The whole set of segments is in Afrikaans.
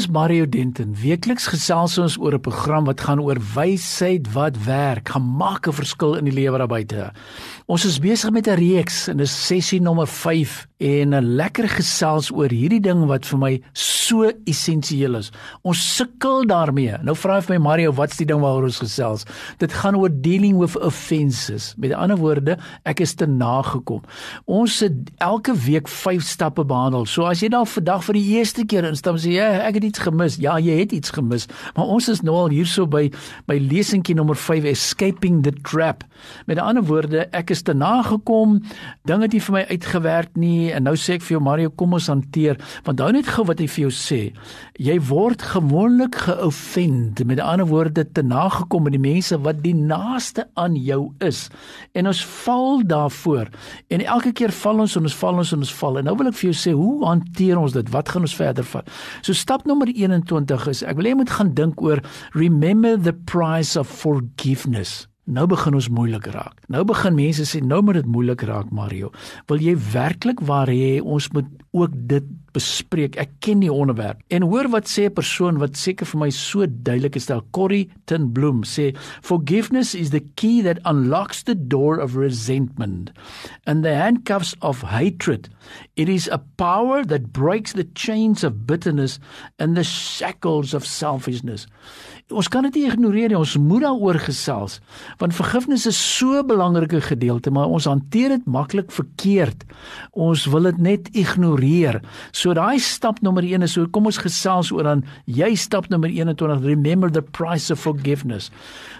Is Mario Denton. Weekliks gesels ons oor 'n program wat gaan oor wysheid wat werk, gemaak 'n verskil in die lewe daar buite. Ons is besig met 'n reeks en dis sessie nommer 5 en 'n lekker gesels oor hierdie ding wat vir my so essensieel is. Ons sukkel daarmee. Nou vra hy vir my Mario, wat's die ding waaroor ons gesels? Dit gaan oor dealing with offenses. Met ander woorde, ek is te nagekom. Ons het elke week 5 stappe behandel. So as jy dalk vandag vir die eerste keer instap sê jy ek het iets gemis. Ja, jy het iets gemis. Maar ons is nou al hierso by by lesingkie nommer 5 escaping the trap. Met ander woorde, ek is te nagekom. Dinge het nie vir my uitgewerk nie en nou sê ek vir jou Mario, kom ons hanteer. Want onthou net gou wat hy vir jou sê. Jy word gewoonlik geoffend. Met ander woorde, te nagekom met die mense wat die naaste aan jou is. En ons val daarvoor. En elke keer val ons en ons val ons en ons val. En nou wil ek vir jou sê, hoe hanteer ons dit? Wat gaan ons verder vat? So stap nommer 21 is ek wil hê jy moet gaan dink oor remember the price of forgiveness. Nou begin ons moeilik raak. Nou begin mense sê nou moet dit moeilik raak Mario. Wil jy werklik waar hê ons moet ook dit bespreek? Ek ken die onderwerp. En hoor wat sê 'n persoon wat seker vir my so duidelik is, stel Corrie ten Bloem sê forgiveness is the key that unlocks the door of resentment and the handcuffs of hatred. It is a power that breaks the chains of bitterness and the shackles of selfishness ons kan dit nie ignoreer nie. Ons moet daaroor gesels. Want vergifnis is so 'n belangrike gedeelte, maar ons hanteer dit maklik verkeerd. Ons wil dit net ignoreer. So daai stap nommer 1 is so kom ons gesels oor dan jy stap nommer 21 remember the price of forgiveness.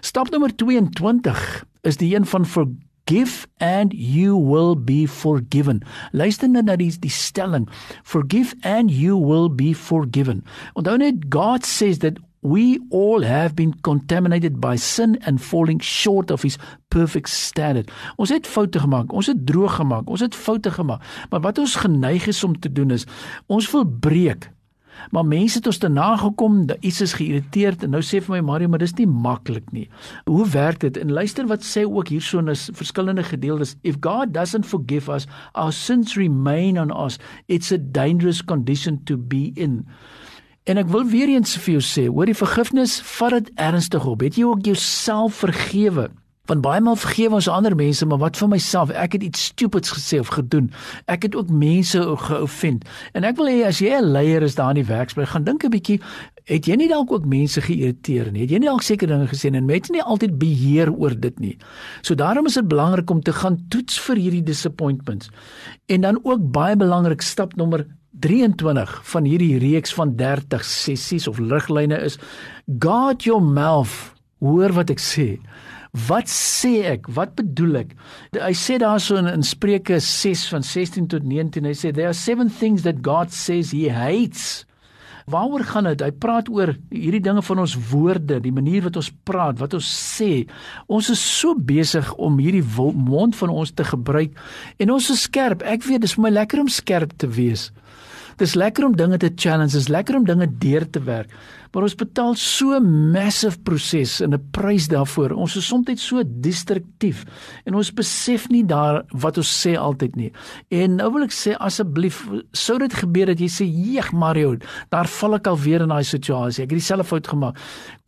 Stap nommer 22 is die een van Forgive and you will be forgiven. Luister net na die die stelling. Forgive and you will be forgiven. Onthou net God says that We all have been contaminated by sin and falling short of his perfect standard. Ons het foute gemaak, ons het droog gemaak, ons het foute gemaak. Maar wat ons geneig is om te doen is ons wil breek. Maar mense het ons te nagekom, iets is geïrriteerd en nou sê vir my Mario, maar dis nie maklik nie. Hoe werk dit? En luister wat sê ook hierso in 'n verskillende gedeeltes. If God doesn't forgive us, our sins remain on us. It's a dangerous condition to be in. En ek wil weer eens vir jou sê, hoor die vergifnis, vat dit ernstig op. Het jy ook jouself vergewe? Want baie maal vergewe ons ander mense, maar wat van myself? Ek het iets stupids gesê of gedoen. Ek het ook mense geoffend. En ek wil hê as jy 'n leier is daar in die werksplek, gaan dink 'n bietjie, het jy nie dalk ook mense geïrriteer nie? Het jy nie dalk seker dinge gesê en mense nie altyd beheer oor dit nie? So daarom is dit belangrik om te gaan toets vir hierdie disappointments. En dan ook baie belangrik stap nommer 23 van hierdie reeks van 30 sessies of riglyne is guard your mouth. Hoor wat ek sê. Wat sê ek? Wat bedoel ek? Hy sê daarso in, in Spreuke 6 van 16 tot 19, hy sê there are seven things that God says he hates. Waaroor gaan dit? Hy praat oor hierdie dinge van ons woorde, die manier wat ons praat, wat ons sê. Ons is so besig om hierdie mond van ons te gebruik en ons is skerp. Ek weet dis vir my lekker om skerp te wees. Dis lekker om dinge te challenge, dis lekker om dinge deur te werk. Maar ons betaal so massive proses en 'n prys daarvoor. Ons is soms so destruktief en ons besef nie daar wat ons sê altyd nie. En nou wil ek sê asseblief, sou dit gebeur dat jy sê, "Jeg Mario, daar val ek al weer in daai situasie. Ek het dieselfde fout gemaak."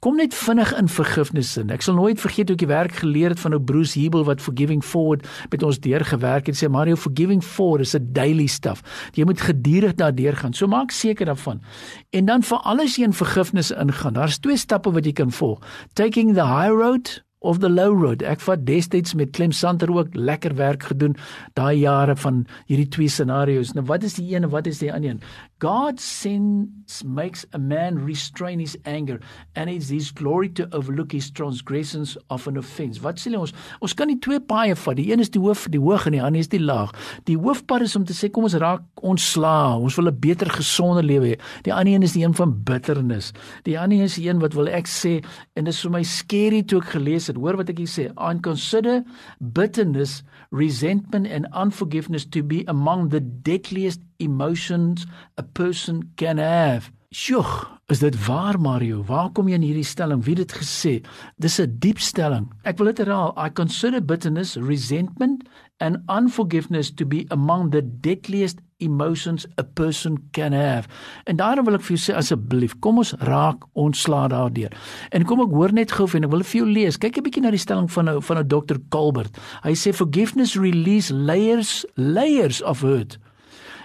Kom net vinnig in vergifnis in. Ek sal nooit vergeet hoe ek die werk geleer het van ou Bruce Hebel wat forgiving forward met ons deurgewerk het. Sê Mario, forgiving forward is 'n daily stuff. Jy moet gedurig daardeur gaan. So maak seker daarvan. En dan vir alles een vergifnis ingaan. Daar's twee stappe wat jy kan volg. Taking the high road of the low road. Ek vat destyds met Clem Santer ook lekker werk gedoen daai jare van hierdie twee scenario's. Nou wat is die een en wat is die ander een? God sends makes a man restrain his anger and it is his glory to overlook his transgressions of an offense. Wat sê ons? Ons kan nie twee paaie vat. Die een is die hoof, die hoog en die ander is die laag. Die hoofpad is om te sê kom ons raak ontslaa. Ons wil 'n beter gesonder lewe hê. Die ander een is die een van bitternis. Die ander is die een wat wil ek sê en dit is vir my skerry toe ek gelees sit. Hoor wat ek hier sê. I consider bitterness, resentment and unforgiveness to be among the deadliest emotions a person can have. Sjoe, is dit waar Mario? Waar kom jy in hierdie stelling? Wie het dit gesê? Dis 'n diep stelling. Ek wil dit herhaal. I consider bitterness, resentment and unforgiveness to be among the deadliest emotions a person can have. En daarom wil ek vir jou sê asseblief, kom ons raak ontslaa daardeur. En kom ek hoor net gou en ek wil vir jou lees. Kyk 'n bietjie na die stelling van 'n van 'n Dr. Colbert. Hy sê forgiveness release layers layers of hurt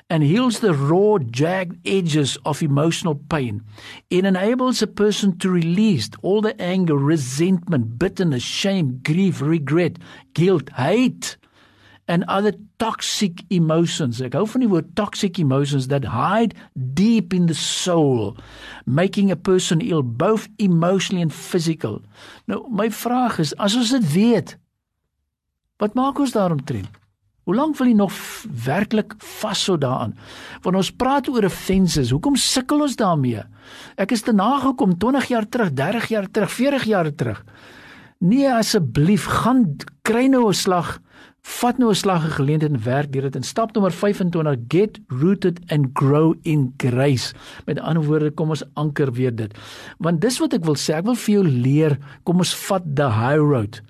and heals the raw, jagged edges of emotional pain. It enables a person to release all the anger, resentment, bitterness, shame, grief, regret, guilt, hate, and other toxic emotions. Ek hou van die woord toxic emotions that hide deep in the soul, making a person ill both emotionally and physical. Nou, my vraag is, as ons dit weet, wat maak ons daaromtrent? Hoe lank wil jy nog werklik vashou daaraan? Want ons praat oor offenses. Hoekom sukkel ons daarmee? Ek is te nagekom 20 jaar terug, 30 jaar terug, 40 jaar terug. Nee, asseblief, gaan kry nou 'n slag. Vat nou 'n slag en geleentheid en werk deur dit. In stap nommer 25, get rooted and grow in grace. Met ander woorde, kom ons anker weer dit. Want dis wat ek wil sê, ek wil vir jou leer, kom ons vat the high road.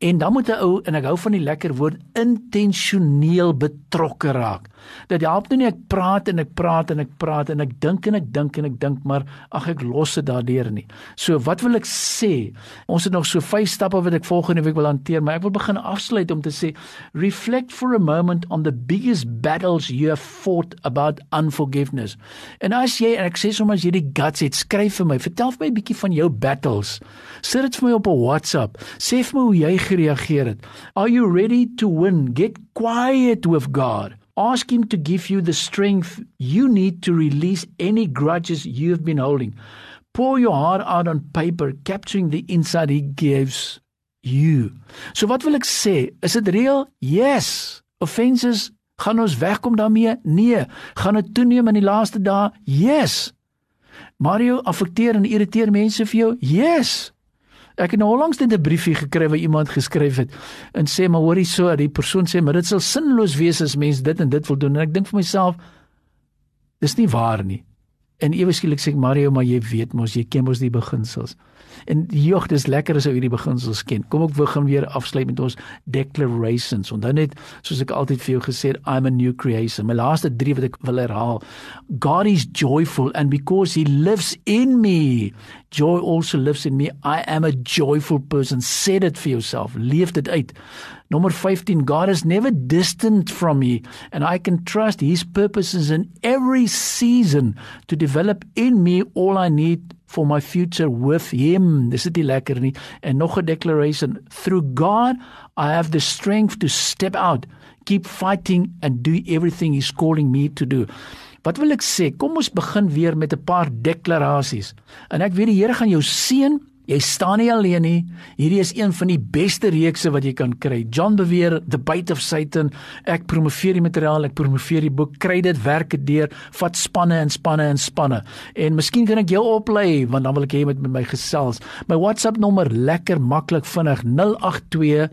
En dan moet 'n ou en ek hou van die lekker woord intentioneel betrokke raak. Dit help nou nie ek praat en ek praat en ek praat en ek dink en ek dink en ek dink maar ag ek los dit daardeur nie. So wat wil ek sê? Ons het nog so vyf stappe wat ek volgende week wil hanteer, maar ek wil begin afsluit om te sê reflect for a moment on the biggest battles you have fought about unforgiveness. En as jy en ek sê sommer as jy die guts het, skryf vir my, vertel vir my 'n bietjie van jou battles. Sit dit vir my op 'n WhatsApp. Sê vir my hoe jy gereageer het. Are you ready to win? Get quiet with God. Ask him to give you the strength you need to release any grudges you've been holding. Pour your heart out on paper, capturing the insight he gives you. So wat wil ek sê? Is dit real? Yes. Offenses gaan ons wegkom daarmee? Nee. Gaan dit toeneem in die laaste dae? Yes. Mario affekteer en irriteer mense vir jou? Yes. Ek het nou onlangs net 'n briefie gekry waar iemand geskryf het en sê maar hoorie so, die persoon sê maar dit sal sinloos wees as mense dit en dit wil doen en ek dink vir myself dis nie waar nie. En ewe skielik sê ek Mario, maar jy weet mos jy ken mos die beginsels. En jog, dis lekker as ou hierdie beginsels ken. Kom ek begin weer afsluit met ons declarations. Onthou net soos ek altyd vir jou gesê het, I'm a new creation. My laaste 3 wat ek wil herhaal. God is joyful and because he lives in me, joy also lives in me. I am a joyful person. Sê dit vir jouself. Leef dit uit. Nommer 15 God is never distant from me and I can trust his purposes in every season to develop in me all I need for my future with him. Dis dit lekker nie. En nog 'n declaration through God I have the strength to step out, keep fighting and do everything he's calling me to do. Wat wil ek sê? Kom ons begin weer met 'n paar deklarasies. En ek weet die Here gaan jou seën Jy staan nie alleen nie. Hierdie is een van die beste reekse wat jy kan kry. John beweer The Bite of Satan. Ek promoveer die materiaal, ek promoveer die boek. Kry dit werk dit deur, vat spanne en spanne en spanne. En miskien kan ek jou oplei want dan wil ek hê met met my gesels. My WhatsApp nommer lekker maklik vinnig 082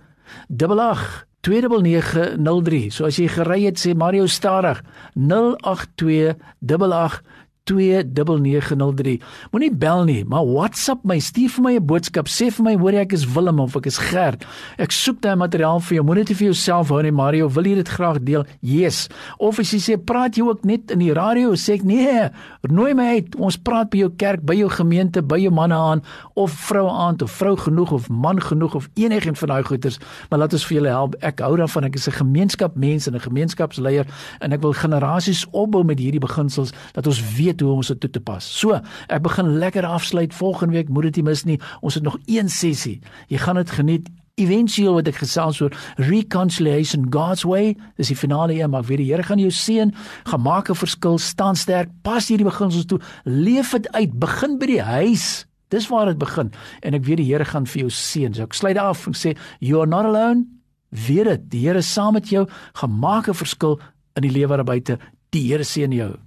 88 2903. So as jy gery het sê Mario stadig 082 88 2903. Moenie bel nie, maar WhatsApp my, stuur vir my 'n boodskap, sê vir my hoor ek is Willem of ek is Gert. Ek soek daai materiaal vir jou. Moenie dit vir jouself hou nie, Mario, wil jy dit graag deel? Yes. Of as jy sê praat jy ook net in die radio, sê ek nee, nooi my uit. Ons praat by jou kerk, by jou gemeente, by jou manne aan of vroue aan of vrou genoeg of man genoeg of enigiets van daai goeters, maar laat ons vir julle help. Ek hou daarvan. Ek is 'n gemeenskapmens en 'n gemeenskapsleier en ek wil generasies opbou met hierdie beginsels dat ons weet weet hoe om dit toe te pas. So, ek begin lekker afsluit volgende week, moet dit nie mis nie. Ons het nog een sessie. Jy gaan dit geniet. Eventueel wat ek gesels oor reconciliation God's way, dis die finale een, maar weer die Here gaan jou seën, gaan maak 'n verskil, staan sterk, pas hierdie beginsels toe, leef dit uit, begin by die huis. Dis waar dit begin en ek weet die Here gaan vir jou seën. So ek sluit af en sê you are not alone. Weet dit, die Here is saam met jou, gaan maak 'n verskil in die lewe daar buite. Die Here seën jou.